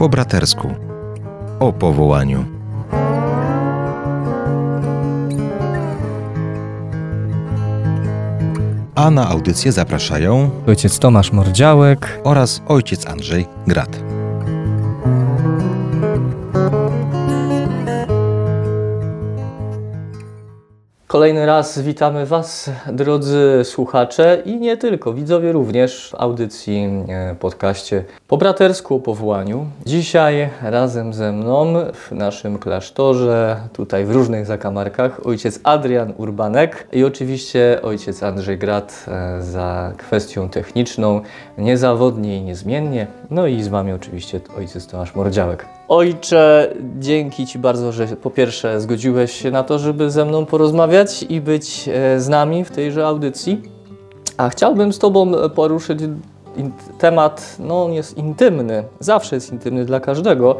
Po bratersku. O powołaniu. A na audycję zapraszają ojciec Tomasz Mordziałek oraz ojciec Andrzej Grat. Kolejny raz witamy Was, drodzy słuchacze i nie tylko, widzowie również w audycji, e, podcaście po bratersku powołaniu. Dzisiaj razem ze mną w naszym klasztorze, tutaj w różnych zakamarkach, ojciec Adrian Urbanek i oczywiście ojciec Andrzej Grat e, za kwestią techniczną, niezawodnie i niezmiennie. No i z Wami oczywiście ojciec Tomasz Mordziałek. Ojcze, dzięki Ci bardzo, że po pierwsze zgodziłeś się na to, żeby ze mną porozmawiać i być e, z nami w tejże audycji. A chciałbym z Tobą poruszyć temat, no on jest intymny, zawsze jest intymny dla każdego,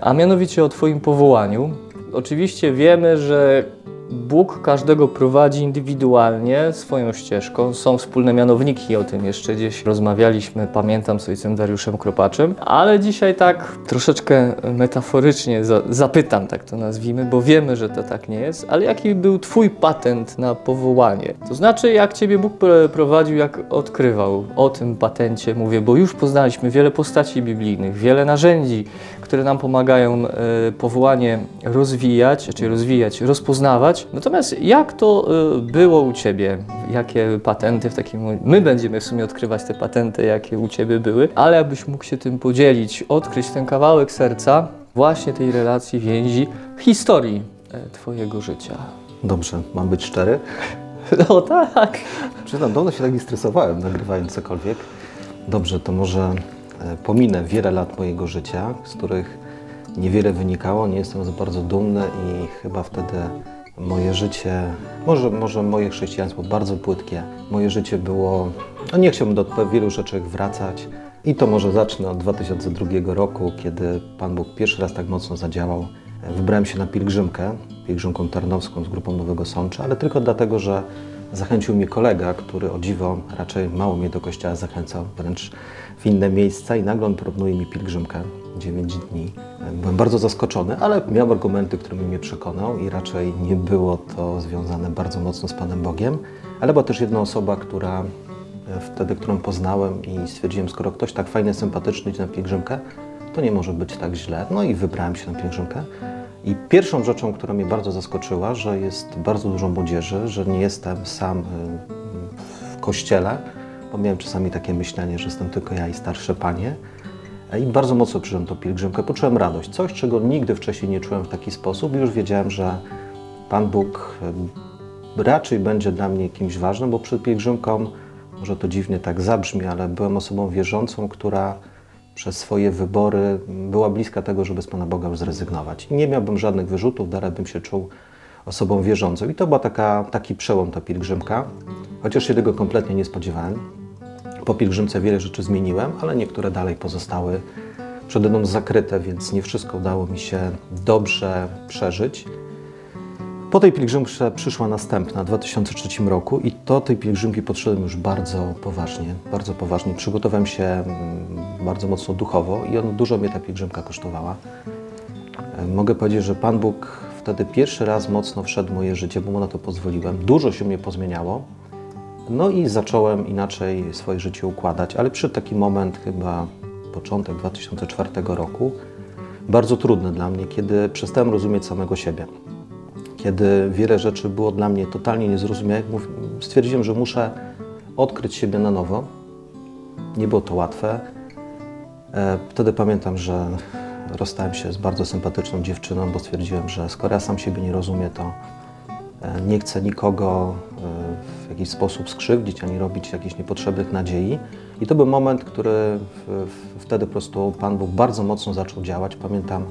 a mianowicie o Twoim powołaniu. Oczywiście wiemy, że Bóg każdego prowadzi indywidualnie swoją ścieżką. Są wspólne mianowniki, o tym jeszcze gdzieś rozmawialiśmy, pamiętam z ojcem Dariuszem Kropaczem, ale dzisiaj tak troszeczkę metaforycznie za zapytam, tak to nazwijmy, bo wiemy, że to tak nie jest, ale jaki był Twój patent na powołanie? To znaczy, jak Ciebie Bóg prowadził, jak odkrywał o tym patencie, mówię, bo już poznaliśmy wiele postaci biblijnych, wiele narzędzi, które nam pomagają e, powołanie rozwijać, czy rozwijać, rozpoznawać. Natomiast jak to e, było u Ciebie? Jakie patenty w takim My będziemy w sumie odkrywać te patenty, jakie u Ciebie były, ale abyś mógł się tym podzielić, odkryć ten kawałek serca właśnie tej relacji, więzi, historii e, Twojego życia. Dobrze, mam być szczery? No tak. Przyznam, dawno się tak nie stresowałem, nagrywając cokolwiek. Dobrze, to może pominę wiele lat mojego życia, z których niewiele wynikało, nie jestem bardzo dumny i chyba wtedy moje życie, może, może moje chrześcijaństwo bardzo płytkie, moje życie było, no nie chciałbym do wielu rzeczy wracać i to może zacznę od 2002 roku, kiedy Pan Bóg pierwszy raz tak mocno zadziałał. Wybrałem się na pielgrzymkę, pielgrzymką tarnowską z grupą Nowego Sącza, ale tylko dlatego, że zachęcił mnie kolega, który o dziwo raczej mało mnie do kościoła zachęcał, wręcz w inne miejsca i nagle on proponuje mi pielgrzymkę 9 dni. Byłem bardzo zaskoczony, ale miał argumenty, które mnie przekonał i raczej nie było to związane bardzo mocno z Panem Bogiem, ale była też jedna osoba, która e, wtedy, którą poznałem i stwierdziłem, skoro ktoś tak fajny, sympatyczny idzie na pielgrzymkę, to nie może być tak źle. No i wybrałem się na pielgrzymkę. I pierwszą rzeczą, która mnie bardzo zaskoczyła, że jest bardzo dużo młodzieży, że nie jestem sam e, w kościele, bo miałem czasami takie myślenie, że jestem tylko ja i starsze panie. I bardzo mocno przyjąłem tą pielgrzymkę. Poczułem radość. Coś, czego nigdy wcześniej nie czułem w taki sposób. I już wiedziałem, że Pan Bóg raczej będzie dla mnie kimś ważnym, bo przed pielgrzymką, może to dziwnie tak zabrzmi, ale byłem osobą wierzącą, która przez swoje wybory była bliska tego, żeby z Pana Boga już zrezygnować. I nie miałbym żadnych wyrzutów, dalej bym się czuł osobą wierzącą. I to taka, taki przełom, ta pielgrzymka, chociaż się tego kompletnie nie spodziewałem. Po pielgrzymce wiele rzeczy zmieniłem, ale niektóre dalej pozostały przede mną zakryte, więc nie wszystko udało mi się dobrze przeżyć. Po tej pielgrzymce przyszła następna w 2003 roku i do tej pielgrzymki podszedłem już bardzo poważnie, bardzo poważnie. Przygotowałem się mm, bardzo mocno duchowo i on dużo mnie ta pielgrzymka kosztowała. E, mogę powiedzieć, że Pan Bóg wtedy pierwszy raz mocno wszedł w moje życie, bo mu na to pozwoliłem. Dużo się mnie pozmieniało. No i zacząłem inaczej swoje życie układać, ale przyszedł taki moment, chyba początek 2004 roku, bardzo trudny dla mnie, kiedy przestałem rozumieć samego siebie. Kiedy wiele rzeczy było dla mnie totalnie niezrozumiałych, stwierdziłem, że muszę odkryć siebie na nowo. Nie było to łatwe. E, wtedy pamiętam, że rozstałem się z bardzo sympatyczną dziewczyną, bo stwierdziłem, że skoro ja sam siebie nie rozumiem, to e, nie chcę nikogo e, w jakiś sposób skrzywdzić, ani robić jakichś niepotrzebnych nadziei. I to był moment, który wtedy po prostu Pan Bóg bardzo mocno zaczął działać. Pamiętam,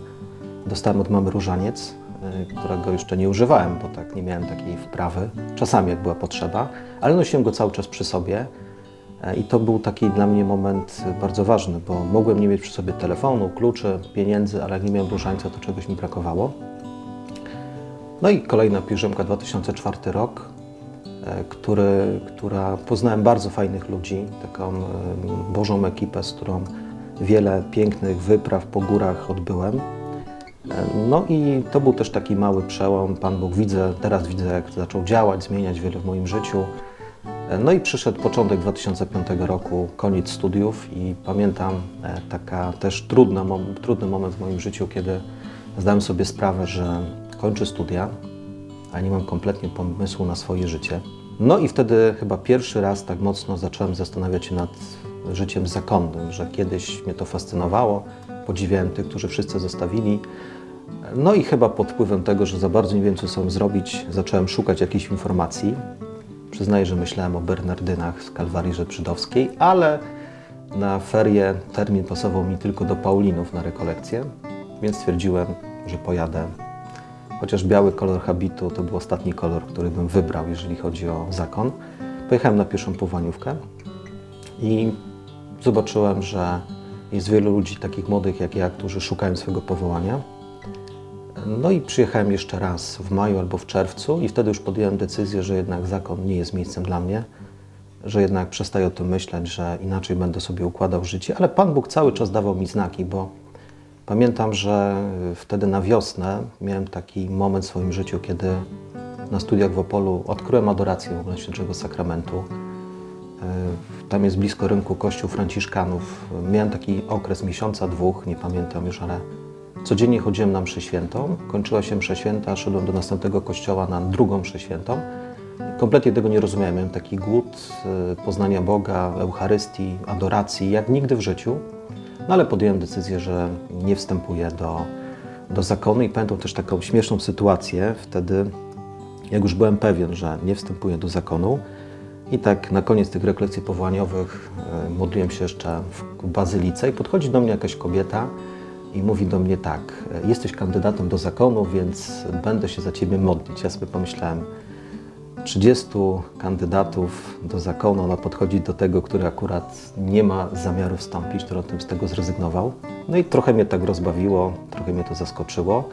dostałem od mamy różaniec, którego jeszcze nie używałem, bo tak nie miałem takiej wprawy. Czasami, jak była potrzeba, ale nosiłem go cały czas przy sobie. E, I to był taki dla mnie moment bardzo ważny, bo mogłem nie mieć przy sobie telefonu, kluczy, pieniędzy, ale jak nie miałem różańca, to czegoś mi brakowało. No i kolejna piżemka, 2004 rok. E, który, która poznałem bardzo fajnych ludzi, taką e, Bożą ekipę, z którą wiele pięknych wypraw po górach odbyłem. No i to był też taki mały przełom. Pan Bóg widzę, teraz widzę, jak zaczął działać, zmieniać wiele w moim życiu. No i przyszedł początek 2005 roku, koniec studiów i pamiętam e, taka też trudna, trudny moment w moim życiu, kiedy zdałem sobie sprawę, że kończę studia, a nie mam kompletnie pomysłu na swoje życie. No i wtedy chyba pierwszy raz tak mocno zacząłem zastanawiać się nad życiem zakonnym, że kiedyś mnie to fascynowało, podziwiałem tych, którzy wszyscy zostawili. No i chyba pod wpływem tego, że za bardzo nie wiem, co sobie zrobić, zacząłem szukać jakichś informacji. Przyznaję, że myślałem o Bernardynach z Kalwarii Żebrzydowskiej, ale na ferie termin pasował mi tylko do Paulinów na rekolekcję, więc stwierdziłem, że pojadę. Chociaż biały kolor habitu to był ostatni kolor, który bym wybrał, jeżeli chodzi o zakon. Pojechałem na pierwszą powaniówkę i zobaczyłem, że jest wielu ludzi takich młodych jak ja, którzy szukają swojego powołania. No i przyjechałem jeszcze raz w maju albo w czerwcu i wtedy już podjąłem decyzję, że jednak zakon nie jest miejscem dla mnie, że jednak przestaję o tym myśleć, że inaczej będę sobie układał życie, ale Pan Bóg cały czas dawał mi znaki, bo pamiętam, że wtedy na wiosnę miałem taki moment w swoim życiu, kiedy na studiach w Opolu odkryłem adorację w Świętego Sakramentu. Tam jest blisko rynku kościół franciszkanów. Miałem taki okres miesiąca, dwóch, nie pamiętam już, ale codziennie chodziłem na mszę świętą. Kończyła się mszę święta, szedłem do następnego kościoła na drugą mszę świętą. Kompletnie tego nie rozumiałem. Miałem taki głód e, poznania Boga, Eucharystii, adoracji, jak nigdy w życiu. No ale podjąłem decyzję, że nie wstępuję do, do zakonu i pamiętam też taką śmieszną sytuację wtedy, jak już byłem pewien, że nie wstępuję do zakonu, i tak na koniec tych rekolekcji powołaniowych e, modliłem się jeszcze w bazylice i podchodzi do mnie jakaś kobieta i mówi do mnie tak, e, jesteś kandydatem do zakonu, więc będę się za ciebie modlić. Ja sobie pomyślałem, 30 kandydatów do zakonu, ona podchodzi do tego, który akurat nie ma zamiaru wstąpić, który o tym z tego zrezygnował. No i trochę mnie tak rozbawiło, trochę mnie to zaskoczyło.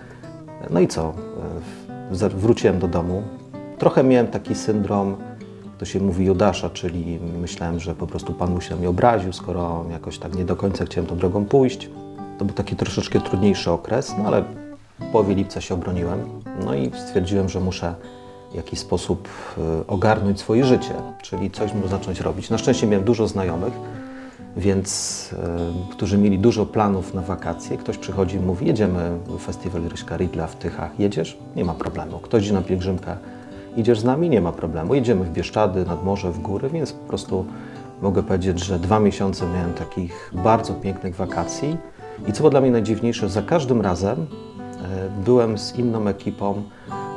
No i co? E, wróciłem do domu. Trochę miałem taki syndrom to się mówi Judasza, czyli myślałem, że po prostu Pan mu się mnie obraził, skoro jakoś tak nie do końca chciałem tą drogą pójść. To był taki troszeczkę trudniejszy okres, no ale w połowie lipca się obroniłem, no i stwierdziłem, że muszę w jakiś sposób e, ogarnąć swoje życie, czyli coś mu zacząć robić. Na szczęście miałem dużo znajomych, więc y, którzy mieli dużo planów na wakacje. Ktoś przychodzi i mówi, jedziemy w festiwal Ryśka Ridla w Tychach, jedziesz? Nie ma problemu. Ktoś idzie na pielgrzymkę idziesz z nami, nie ma problemu. Jedziemy w Bieszczady, nad morze, w góry, więc po prostu mogę powiedzieć, że dwa miesiące miałem takich bardzo pięknych wakacji. I co było dla mnie najdziwniejsze, za każdym razem e, byłem z inną ekipą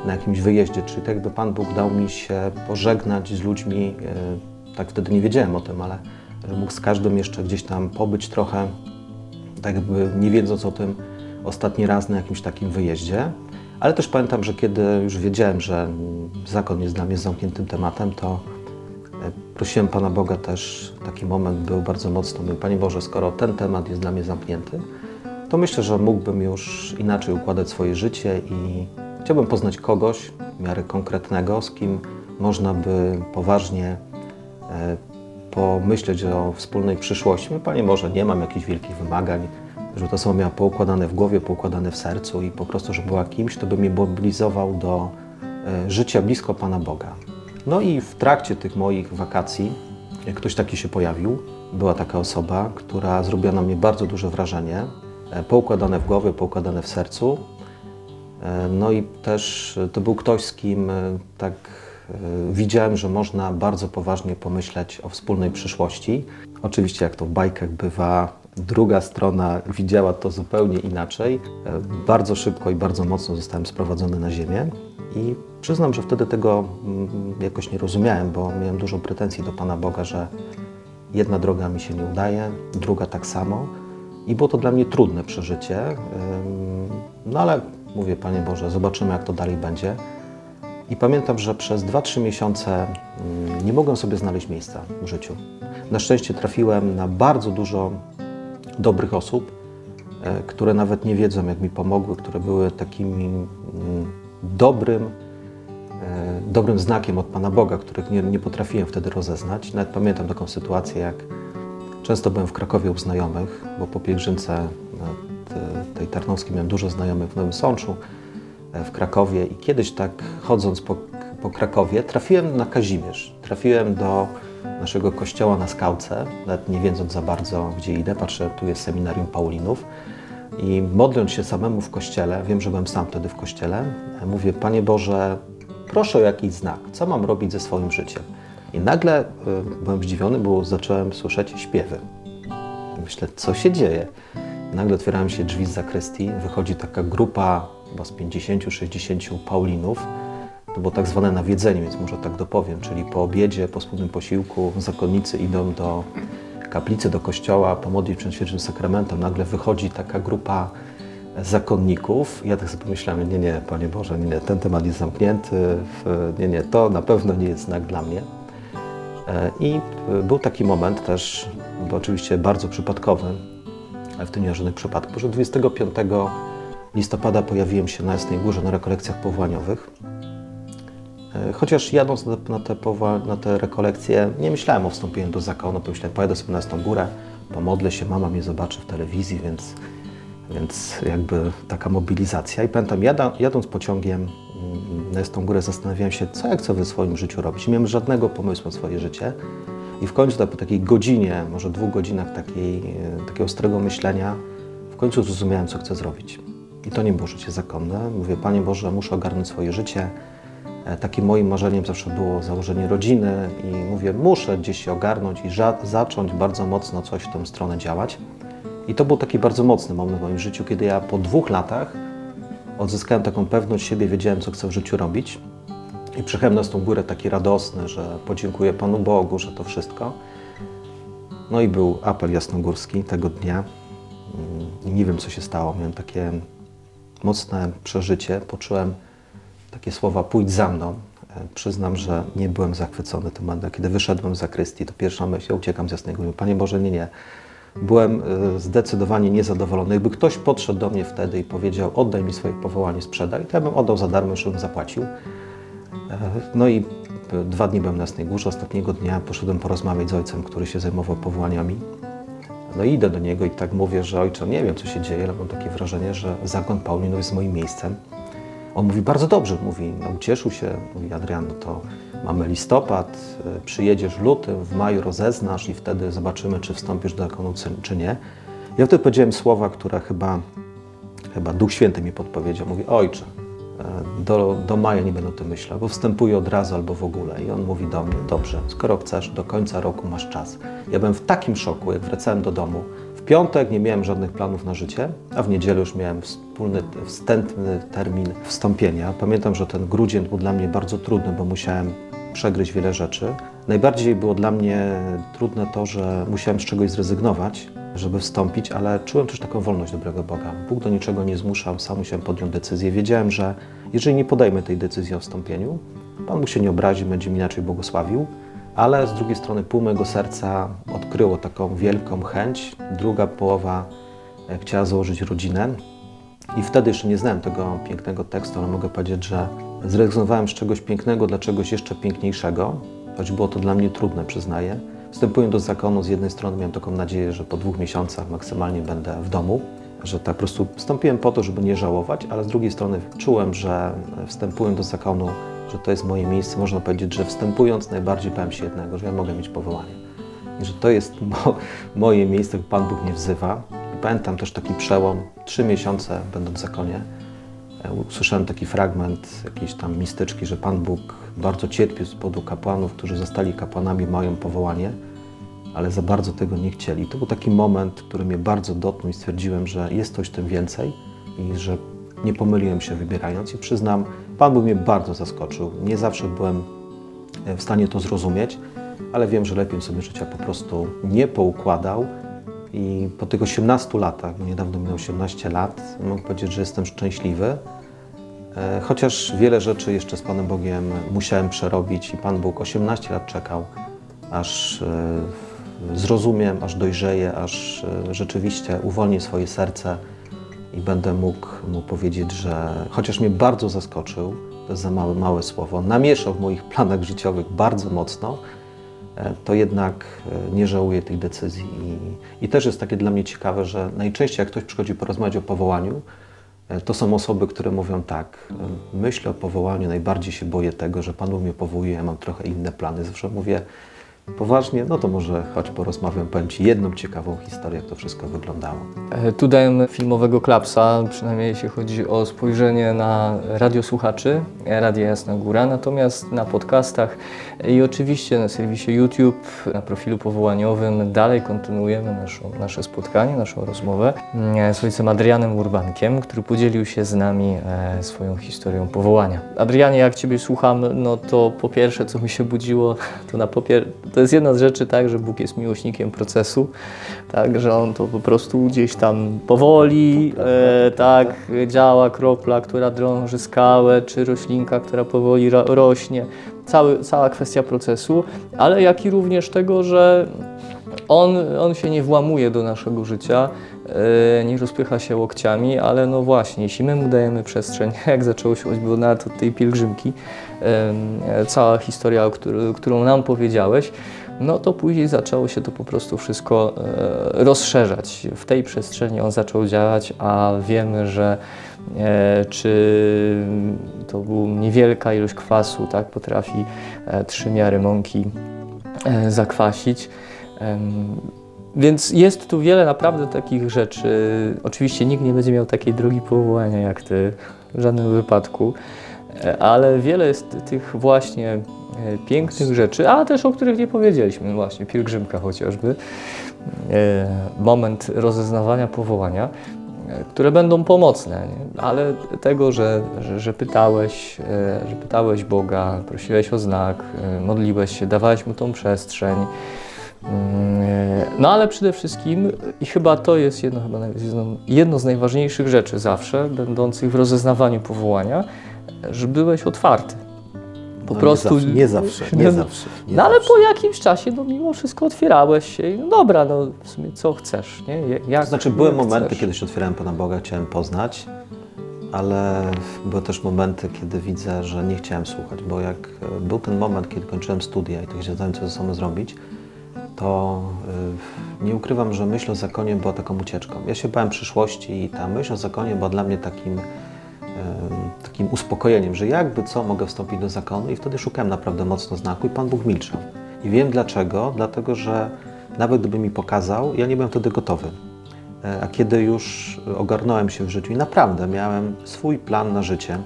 na jakimś wyjeździe, czyli tak jakby Pan Bóg dał mi się pożegnać z ludźmi, e, tak wtedy nie wiedziałem o tym, ale że mógł z każdym jeszcze gdzieś tam pobyć trochę, tak jakby nie wiedząc o tym ostatni raz na jakimś takim wyjeździe. Ale też pamiętam, że kiedy już wiedziałem, że zakon jest dla mnie zamkniętym tematem, to e, prosiłem Pana Boga też, taki moment był bardzo mocno, mówię, Panie Boże, skoro ten temat jest dla mnie zamknięty, to myślę, że mógłbym już inaczej układać swoje życie i chciałbym poznać kogoś w miarę konkretnego, z kim można by poważnie e, pomyśleć o wspólnej przyszłości. Panie Boże, nie mam jakichś wielkich wymagań, żeby to samo miała poukładane w głowie, poukładane w sercu i po prostu, żeby była kimś, kto by mnie mobilizował do e, życia blisko Pana Boga. No i w trakcie tych moich wakacji ktoś taki się pojawił. Była taka osoba, która zrobiła na mnie bardzo duże wrażenie, e, poukładane w głowie, poukładane w sercu. E, no i też to był ktoś, z kim tak widziałem, że można bardzo poważnie pomyśleć o wspólnej przyszłości. Oczywiście, jak to w bajkach bywa, Druga strona widziała to zupełnie inaczej. E, bardzo szybko i bardzo mocno zostałem sprowadzony na ziemię i przyznam, że wtedy tego mm, jakoś nie rozumiałem, bo miałem dużo pretensji do Pana Boga, że jedna droga mi się nie udaje, druga tak samo. I było to dla mnie trudne przeżycie. No ale mówię, Panie Boże, zobaczymy, jak to dalej będzie. I pamiętam, że przez 2-3 miesiące mm, nie mogłem sobie znaleźć miejsca w życiu. Na szczęście trafiłem na bardzo dużo dobrych osób, e, które nawet nie wiedzą, jak mi pomogły, które były takim mm, dobrym, e, dobrym znakiem od Pana Boga, których nie, nie potrafiłem wtedy rozeznać. Nawet pamiętam taką sytuację, jak Często byłem w Krakowie u znajomych, bo po pielgrzymce e, tej tarnowskiej miałem dużo znajomych w Nowym Sączu, e, w Krakowie i kiedyś tak chodząc po, po Krakowie trafiłem na Kazimierz. Trafiłem do naszego kościoła na Skałce, nawet nie wiedząc za bardzo gdzie idę, patrzę, tu jest seminarium Paulinów i modląc się samemu w kościele, wiem, że byłem sam wtedy w kościele, mówię, Panie Boże, proszę o jakiś znak, co mam robić ze swoim życiem? I nagle y, byłem zdziwiony, bo zacząłem słyszeć śpiewy. Myślę, co się dzieje? Nagle otwierają się drzwi z zakrystii, wychodzi taka grupa chyba z 50-60 Paulinów. To było tak zwane nawiedzenie, więc może tak dopowiem, czyli po obiedzie, po wspólnym posiłku zakonnicy idą do kaplicy, do kościoła pomodlić przed świętym sakramentem. Nagle wychodzi taka grupa zakonników. Ja tak sobie pomyślałem, nie, nie, Panie Boże, nie, ten temat jest zamknięty, nie, nie, to na pewno nie jest znak dla mnie. E, I był taki moment też, bo oczywiście bardzo przypadkowy, ale w tym nie żadnych przypadków, że 25 listopada pojawiłem się na Jasnej Górze na rekolekcjach powołaniowych. E, chociaż jadąc na te, na te rekolekcje, nie myślałem o wstąpieniu do zakonu, pomyślałem, pojadę sobie na Jasną Górę, pomodlę się, mama mnie zobaczy w telewizji, więc, więc jakby taka mobilizacja. I pamiętam, jadąc pociągiem na Jasną Górę zastanawiałem się, co ja chcę w swoim życiu robić. Nie miałem żadnego pomysłu na swoje życie. I w końcu, po takiej godzinie, może dwóch godzinach takiej, e, takiego ostrego myślenia, w końcu zrozumiałem, co chcę zrobić. I to nie było życie zakonne. Mówię, Panie Boże, muszę ogarnąć swoje życie. E, takim moim marzeniem zawsze było założenie rodziny i mówię, muszę gdzieś się ogarnąć i zacząć bardzo mocno coś w tę stronę działać. I to był taki bardzo mocny moment w moim życiu, kiedy ja po dwóch latach odzyskałem taką pewność siebie, wiedziałem, co chcę w życiu robić. I przyjechałem na tą górę taki radosny, że podziękuję Panu Bogu, że to wszystko. No i był apel jasnogórski tego dnia. I nie wiem, co się stało. Miałem takie mocne przeżycie. Poczułem takie słowa, pójdź za mną. E, przyznam, że nie byłem zachwycony tym momentem. Kiedy wyszedłem z zakrystii, to pierwsza myśl, ja uciekam z Jasnego. Panie Boże, nie, nie byłem e, zdecydowanie niezadowolony. Jakby ktoś podszedł do mnie wtedy i powiedział, oddaj mi swoje powołanie, sprzedaj, to ja bym oddał za darmo, już bym zapłacił. E, no i dwa dni byłem na Jasnej Górze. Ostatniego dnia poszedłem porozmawiać z ojcem, który się zajmował powołaniami. No i idę do niego i tak mówię, że ojcze, nie wiem co się dzieje, ale mam takie wrażenie, że zakon Paulinów jest moim miejscem. On mówi bardzo dobrze, mówi, no się, mówi Adrian, no to mamy listopad, e, przyjedziesz w lutym, w maju rozeznasz i wtedy zobaczymy, czy wstąpisz do zakonu, czy nie. Ja wtedy powiedziałem słowa, które chyba, chyba Duch Święty mi podpowiedział. Mówi, ojcze, e, do, do maja nie będę o tym myślał, bo wstępuję od razu albo w ogóle. I on mówi do mnie, dobrze, skoro chcesz, do końca roku masz czas. Ja byłem w takim szoku, jak wracałem do domu, piątek nie miałem żadnych planów na życie, a w niedzielę już miałem wspólny, wstępny termin wstąpienia. Pamiętam, że ten grudzień był dla mnie bardzo trudny, bo musiałem przegryźć wiele rzeczy. Najbardziej było dla mnie trudne to, że musiałem z czegoś zrezygnować, żeby wstąpić, ale czułem też taką wolność dobrego Boga. Bóg do niczego nie zmuszał, sam musiałem podjąć decyzję. Wiedziałem, że jeżeli nie podejmę tej decyzji o wstąpieniu, Pan Bóg się nie obrazi, będzie mi inaczej błogosławił ale z drugiej strony pół mojego serca odkryło taką wielką chęć. Druga połowa e, chciała założyć rodzinę. I wtedy jeszcze nie znałem tego pięknego tekstu, ale mogę powiedzieć, że zrezygnowałem z czegoś pięknego dla czegoś jeszcze piękniejszego, choć było to dla mnie trudne, przyznaję. Wstępując do zakonu, z jednej strony miałem taką nadzieję, że po dwóch miesiącach maksymalnie będę w domu, że tak po prostu wstąpiłem po to, żeby nie żałować, ale z drugiej strony czułem, że wstępując do zakonu, że to jest moje miejsce. Można powiedzieć, że wstępując najbardziej bałem się jednego, że ja mogę mieć powołanie. I że to jest mo moje miejsce, Pan Bóg mnie wzywa. I pamiętam też taki przełom, trzy miesiące będąc w zakonie, e, usłyszałem taki fragment jakiejś tam mistyczki, że Pan Bóg bardzo cierpił z powodu kapłanów, którzy zostali kapłanami, mają powołanie, ale za bardzo tego nie chcieli. To był taki moment, który mnie bardzo dotknął i stwierdziłem, że jest coś tym więcej i że nie pomyliłem się wybierając i przyznam, Pan Bóg mnie bardzo zaskoczył. Nie zawsze byłem e, w stanie to zrozumieć, ale wiem, że lepiej sobie życia po prostu nie poukładał. I po tych 18 latach, bo niedawno minęło 18 lat, mogę powiedzieć, że jestem szczęśliwy. E, chociaż wiele rzeczy jeszcze z Panem Bogiem musiałem przerobić i Pan Bóg 18 lat czekał, aż e, zrozumiem, aż dojrzeję, aż rzeczywiście uwolnię swoje serce i będę mógł mu powiedzieć, że chociaż mnie bardzo zaskoczył, to jest za małe, małe słowo, namieszał w moich planach życiowych bardzo mocno, e, to jednak e, nie żałuję tej decyzji. I, I też jest takie dla mnie ciekawe, że najczęściej jak ktoś przychodzi porozmawiać o powołaniu, e, to są osoby, które mówią tak, myślę o powołaniu, najbardziej się boję tego, że Pan mnie powołuje, ja mam trochę inne plany. Zawsze mówię, poważnie, no to może choć porozmawiam, powiem Ci jedną ciekawą historię, jak to wszystko wyglądało. E, tu dajemy filmowego klapsa, przynajmniej jeśli chodzi o spojrzenie na radiosłuchaczy, e, Radia Jasna Góra, natomiast na podcastach i oczywiście na serwisie YouTube, na profilu powołaniowym dalej kontynuujemy naszą, nasze spotkanie, naszą rozmowę e, z ojcem Adrianem Urbankiem, który podzielił się z nami swoją historią powołania. Adrianie, jak Ciebie słucham, no to po pierwsze, co mi się budziło, to na popier to jest jedna z rzeczy, tak, że Bóg jest miłośnikiem procesu, tak, że On to po prostu gdzieś tam powoli, e, tak, działa kropla, która drąży skałę, czy roślinka, która powoli ro rośnie. Cały, cała kwestia procesu, ale jak i również tego, że on, on się nie włamuje do naszego życia, e, nie rozpycha się łokciami, ale no właśnie, jeśli my mu dajemy przestrzeń, jak zaczęło się choćby nawet od tej pielgrzymki, cała historia, którą nam powiedziałeś, no to później zaczęło się to po prostu wszystko e, rozszerzać. W tej przestrzeni on zaczął działać, a wiemy, że czy to była niewielka ilość kwasu, tak, potrafi trzy miary mąki zakwasić. Więc jest tu wiele naprawdę takich rzeczy. Oczywiście nikt nie będzie miał takiej drogi powołania jak ty, w żadnym wypadku, e, ale wiele jest tych właśnie e, pięknych rzeczy, a też o których nie powiedzieliśmy, właśnie pielgrzymka chociażby, e, moment rozeznawania powołania, które będą pomocne, nie? ale tego, że, że, że, pytałeś, że pytałeś Boga, prosiłeś o znak, modliłeś się, dawałeś Mu tą przestrzeń, Mm, no ale przede wszystkim, i chyba to jest jedno, chyba jedno, jedno z najważniejszych rzeczy zawsze, będących w rozeznawaniu powołania, że byłeś otwarty. Po no prostu. Nie zawsze, nie, nie zawsze. Nie no ale zawsze. po jakimś czasie, no mimo wszystko otwierałeś się i no dobra, no w sumie co chcesz, nie? Jak, to znaczy, były momenty, chcesz. kiedy się otwierałem Pana Boga, chciałem poznać, ale były też momenty, kiedy widzę, że nie chciałem słuchać, bo jak był ten moment, kiedy kończyłem studia i tak wiedziałem, co ze sobą zrobić, to y, nie ukrywam, że myśl o zakonie była taką ucieczką. Ja się bałem przyszłości i ta myśl o zakonie była dla mnie takim, takim uspokojeniem, że jakby co mogę wstąpić do zakonu i wtedy szukałem naprawdę mocno znaku i Pan Bóg milczał. I wiem dlaczego, dlatego że nawet gdyby mi pokazał, ja nie byłem wtedy gotowy. E, a kiedy już ogarnąłem się w życiu i naprawdę miałem swój plan na życie,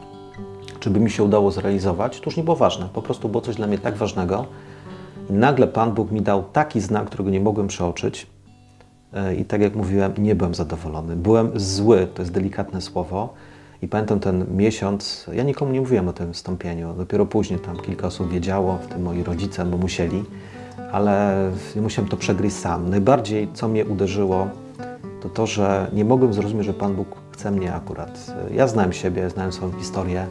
czy by mi się udało zrealizować, to już nie było ważne. Po prostu było coś dla mnie tak ważnego, i nagle Pan Bóg mi dał taki znak, którego nie mogłem przeoczyć. E, I tak jak mówiłem, nie byłem zadowolony. Byłem zły, to jest delikatne słowo. I pamiętam ten miesiąc, ja nikomu nie mówiłem o tym wstąpieniu. Dopiero później tam kilka osób wiedziało, w tym moi rodzice, bo musieli, ale musiałem to przegryźć sam. Najbardziej, co mnie uderzyło, to to, że nie mogłem zrozumieć, że Pan Bóg chce mnie akurat. Ja znałem siebie, znałem swoją historię.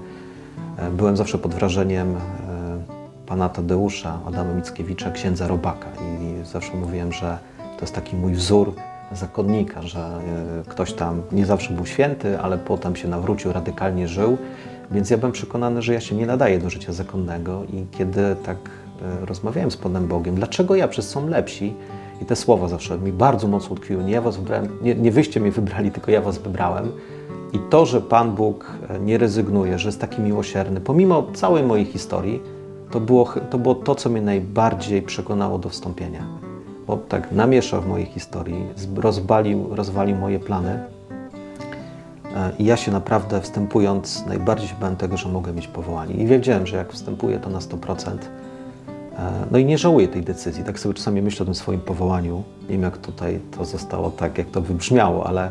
E, byłem zawsze pod wrażeniem pana Tadeusza Adama Mickiewicza, księdza Robaka. I zawsze mówiłem, że to jest taki mój wzór zakonnika, że e, ktoś tam nie zawsze był święty, ale potem się nawrócił, radykalnie żył. Więc ja byłem przekonany, że ja się nie nadaję do życia zakonnego i kiedy tak e, rozmawiałem z Panem Bogiem, dlaczego ja, przez są lepsi, i te słowa zawsze mi bardzo mocno utkwiły. Nie, ja was wybrałem, nie, nie wyście mnie wybrali, tylko ja was wybrałem. I to, że Pan Bóg e, nie rezygnuje, że jest taki miłosierny, pomimo całej mojej historii, to było, to było to, co mnie najbardziej przekonało do wstąpienia. Bo tak namieszał w mojej historii, rozwalił, rozwalił moje plany. E, I ja się naprawdę wstępując, najbardziej się bałem tego, że mogę mieć powołanie. I wiedziałem, że jak wstępuję, to na 100%. E, no i nie żałuję tej decyzji. Tak sobie czasami myślę o tym swoim powołaniu. Nie wiem, jak tutaj to zostało tak, jak to wybrzmiało, ale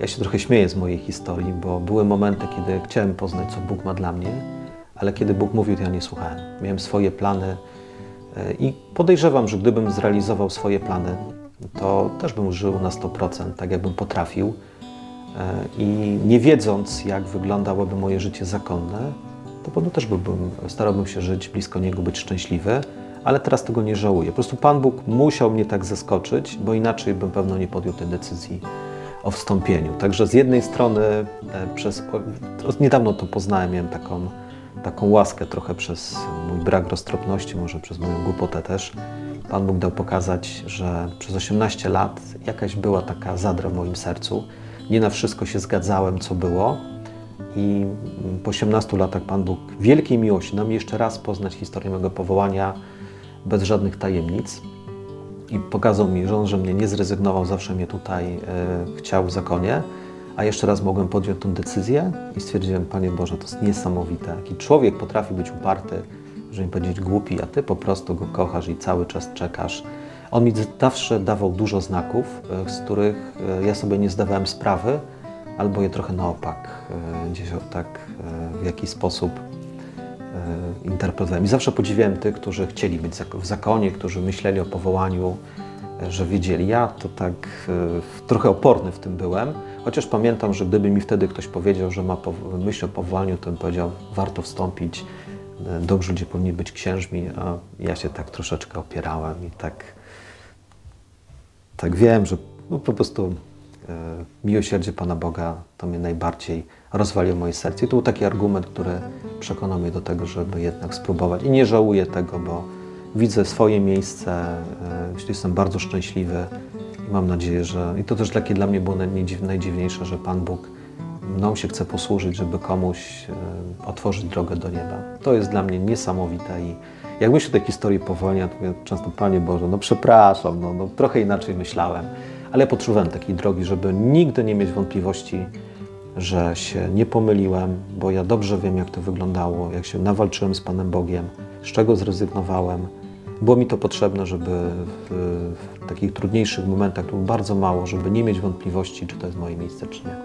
ja się trochę śmieję z mojej historii, bo były momenty, kiedy chciałem poznać, co Bóg ma dla mnie ale kiedy Bóg mówił, to ja nie słuchałem. Miałem swoje plany i podejrzewam, że gdybym zrealizował swoje plany, to też bym żył na 100%, tak jakbym potrafił. E, I nie wiedząc, jak wyglądałoby moje życie zakonne, to pewno też byłbym, starałbym się żyć blisko Niego, być szczęśliwy, ale teraz tego nie żałuję. Po prostu Pan Bóg musiał mnie tak zaskoczyć, bo inaczej bym pewno nie podjął tej decyzji o wstąpieniu. Także z jednej strony e, przez, niedawno to poznałem, miałem taką taką łaskę trochę przez mój brak roztropności, może przez moją głupotę też. Pan Bóg dał pokazać, że przez 18 lat jakaś była taka zadra w moim sercu. Nie na wszystko się zgadzałem, co było. I po 18 latach Pan Bóg wielkiej miłości nam jeszcze raz poznać historię mego powołania bez żadnych tajemnic. I pokazał mi, że on, że mnie nie zrezygnował, zawsze mnie tutaj e, chciał w zakonie. A jeszcze raz mogłem podjąć tę decyzję i stwierdziłem, Panie Boże, to jest niesamowite. Jaki człowiek potrafi być uparty, żeby mi powiedzieć głupi, a Ty po prostu go kochasz i cały czas czekasz. On mi zawsze dawał dużo znaków, e, z których e, ja sobie nie zdawałem sprawy, albo je trochę na opak, e, gdzieś tak w jakiś sposób interpretowałem. I zawsze podziwiałem tych, którzy chcieli być w zakonie, którzy myśleli o powołaniu, że wiedzieli. Ja to tak trochę oporny w tym byłem, chociaż pamiętam, że gdyby mi wtedy ktoś powiedział, że ma myśl o powołaniu, to bym powiedział, warto wstąpić, dobrzy ludzie powinni być księżmi, a ja się tak troszeczkę opierałem i tak, tak wiem, że no po prostu e, miłosierdzie Pana Boga to mnie najbardziej rozwaliło moje serce. I to był taki argument, który przekonał mnie do tego, żeby jednak spróbować. I nie żałuję tego, bo widzę swoje miejsce, e, jestem bardzo szczęśliwy i mam nadzieję, że... I to też takie dla mnie było najdziwniejsze, że Pan Bóg mną się chce posłużyć, żeby komuś e, otworzyć drogę do nieba. To jest dla mnie niesamowite i jak myślę o tej historii powołania, to mówię często, Panie Boże, no przepraszam, no, no trochę inaczej myślałem, ale ja potrzebowałem takiej drogi, żeby nigdy nie mieć wątpliwości, że się nie pomyliłem, bo ja dobrze wiem, jak to wyglądało, jak się nawalczyłem z Panem Bogiem, z czego zrezygnowałem. Było mi to potrzebne, żeby w, w takich trudniejszych momentach, to było bardzo mało, żeby nie mieć wątpliwości, czy to jest moje miejsce, czy nie.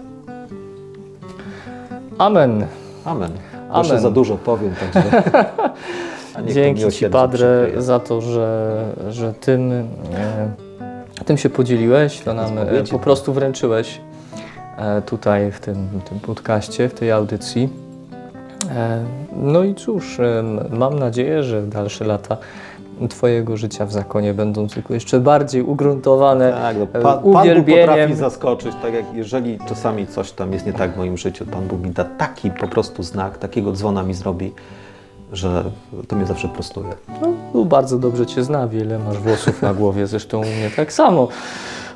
Amen. Amen. Proszę za dużo powiem, także. Dzięki Ci, Padre, za to, że, że tym, e, tym się podzieliłeś, to nam e, po prostu wręczyłeś e, tutaj w tym, tym podcaście, w tej audycji. No i cóż, mam nadzieję, że dalsze lata Twojego życia w zakonie będą tylko jeszcze bardziej ugruntowane tak, no, Pan, uwielbieniem. Pan Bóg potrafi zaskoczyć, tak jak jeżeli czasami coś tam jest nie tak w moim życiu, Pan Bóg mi da taki po prostu znak, takiego dzwona mi zrobi, że to mnie zawsze prostuje. No, no bardzo dobrze Cię zna, wiele masz włosów na głowie, zresztą u mnie tak samo.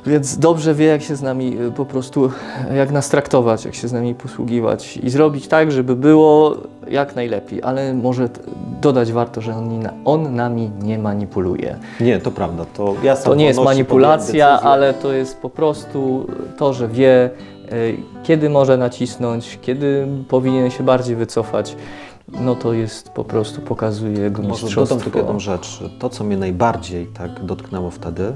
Więc dobrze wie, jak się z nami y, po prostu, jak nas traktować, jak się z nami posługiwać i zrobić tak, żeby było jak najlepiej. Ale może dodać warto, że on, on nami nie manipuluje. Nie, to prawda. To, ja to nie jest manipulacja, ale to jest po prostu to, że wie, y, kiedy może nacisnąć, kiedy powinien się bardziej wycofać no to jest po prostu, pokazuje jego mistrzostwo. Może dodam tylko jedną rzecz. To, co mnie najbardziej tak dotknęło wtedy,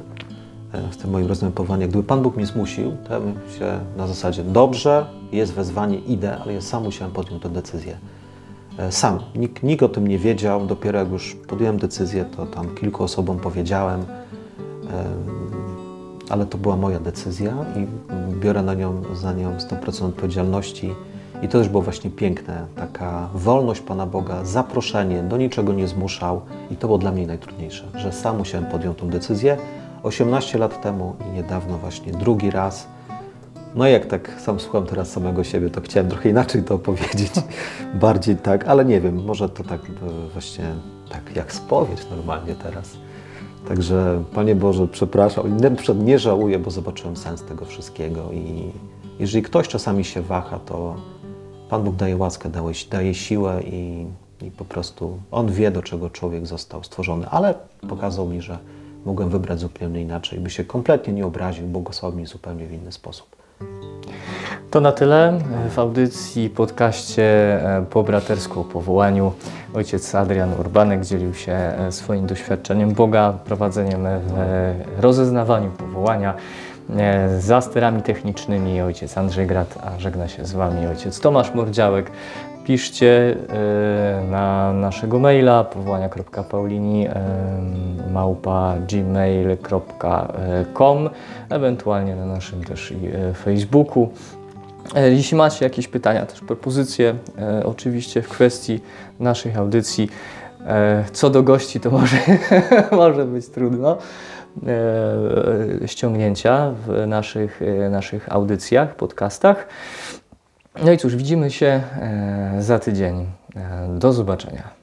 w tym moim rozmypowaniu. Gdyby Pan Bóg mnie zmusił, to bym się na zasadzie dobrze, jest wezwanie, idę, ale ja sam musiałem podjąć tę decyzję. E, sam. Nikt, nikt o tym nie wiedział. Dopiero jak już podjąłem decyzję, to tam kilku osobom powiedziałem, ale to była moja decyzja i biorę na nią, za nią 100% odpowiedzialności. I to też było właśnie piękne, taka wolność Pana Boga, zaproszenie, do niczego nie zmuszał i to było dla mnie najtrudniejsze, że sam musiałem podjąć tę decyzję, 18 lat temu i niedawno właśnie drugi raz. No jak tak sam słucham teraz samego siebie, to chciałem trochę inaczej to opowiedzieć. Bardziej tak, ale nie wiem, może to tak e, właśnie tak jak spowiedź normalnie teraz. Także Panie Boże, przepraszam, i nie żałuję, bo zobaczyłem sens tego wszystkiego i jeżeli ktoś czasami się waha, to Pan Bóg daje łaskę, daje, daje siłę i, i po prostu On wie, do czego człowiek został stworzony, ale pokazał mi, że mogłem wybrać zupełnie inaczej, by się kompletnie nie obraził, błogosławił mi zupełnie w inny sposób. To na tyle w audycji, podcaście e, po bratersku powołaniu. Ojciec Adrian Urbanek dzielił się e, swoim doświadczeniem Boga, prowadzeniem w rozeznawaniu powołania. E, za sterami technicznymi ojciec Andrzej Grat, a żegna się z Wami ojciec Tomasz Mordziałek piszcie e, na naszego maila powołania.paulini małpa gmail.com ewentualnie na naszym też e, Facebooku. E, jeśli macie jakieś pytania, też propozycje, oczywiście w kwestii naszej audycji, co do gości, to może, może być trudno ściągnięcia w naszych, naszych audycjach, podcastach. No i cóż, widzimy się e, za tydzień. E, do zobaczenia.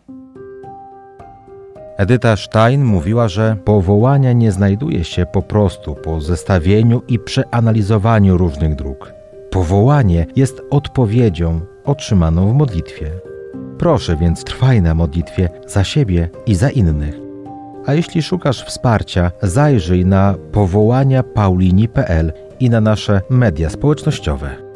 Edyta Stein mówiła, że powołania nie znajduje się po prostu po zestawieniu i przeanalizowaniu różnych dróg. Powołanie jest odpowiedzią otrzymaną w modlitwie. Proszę więc trwaj na modlitwie za siebie i za innych. A jeśli szukasz wsparcia, zajrzyj na powołania paulini.pl i na nasze media społecznościowe.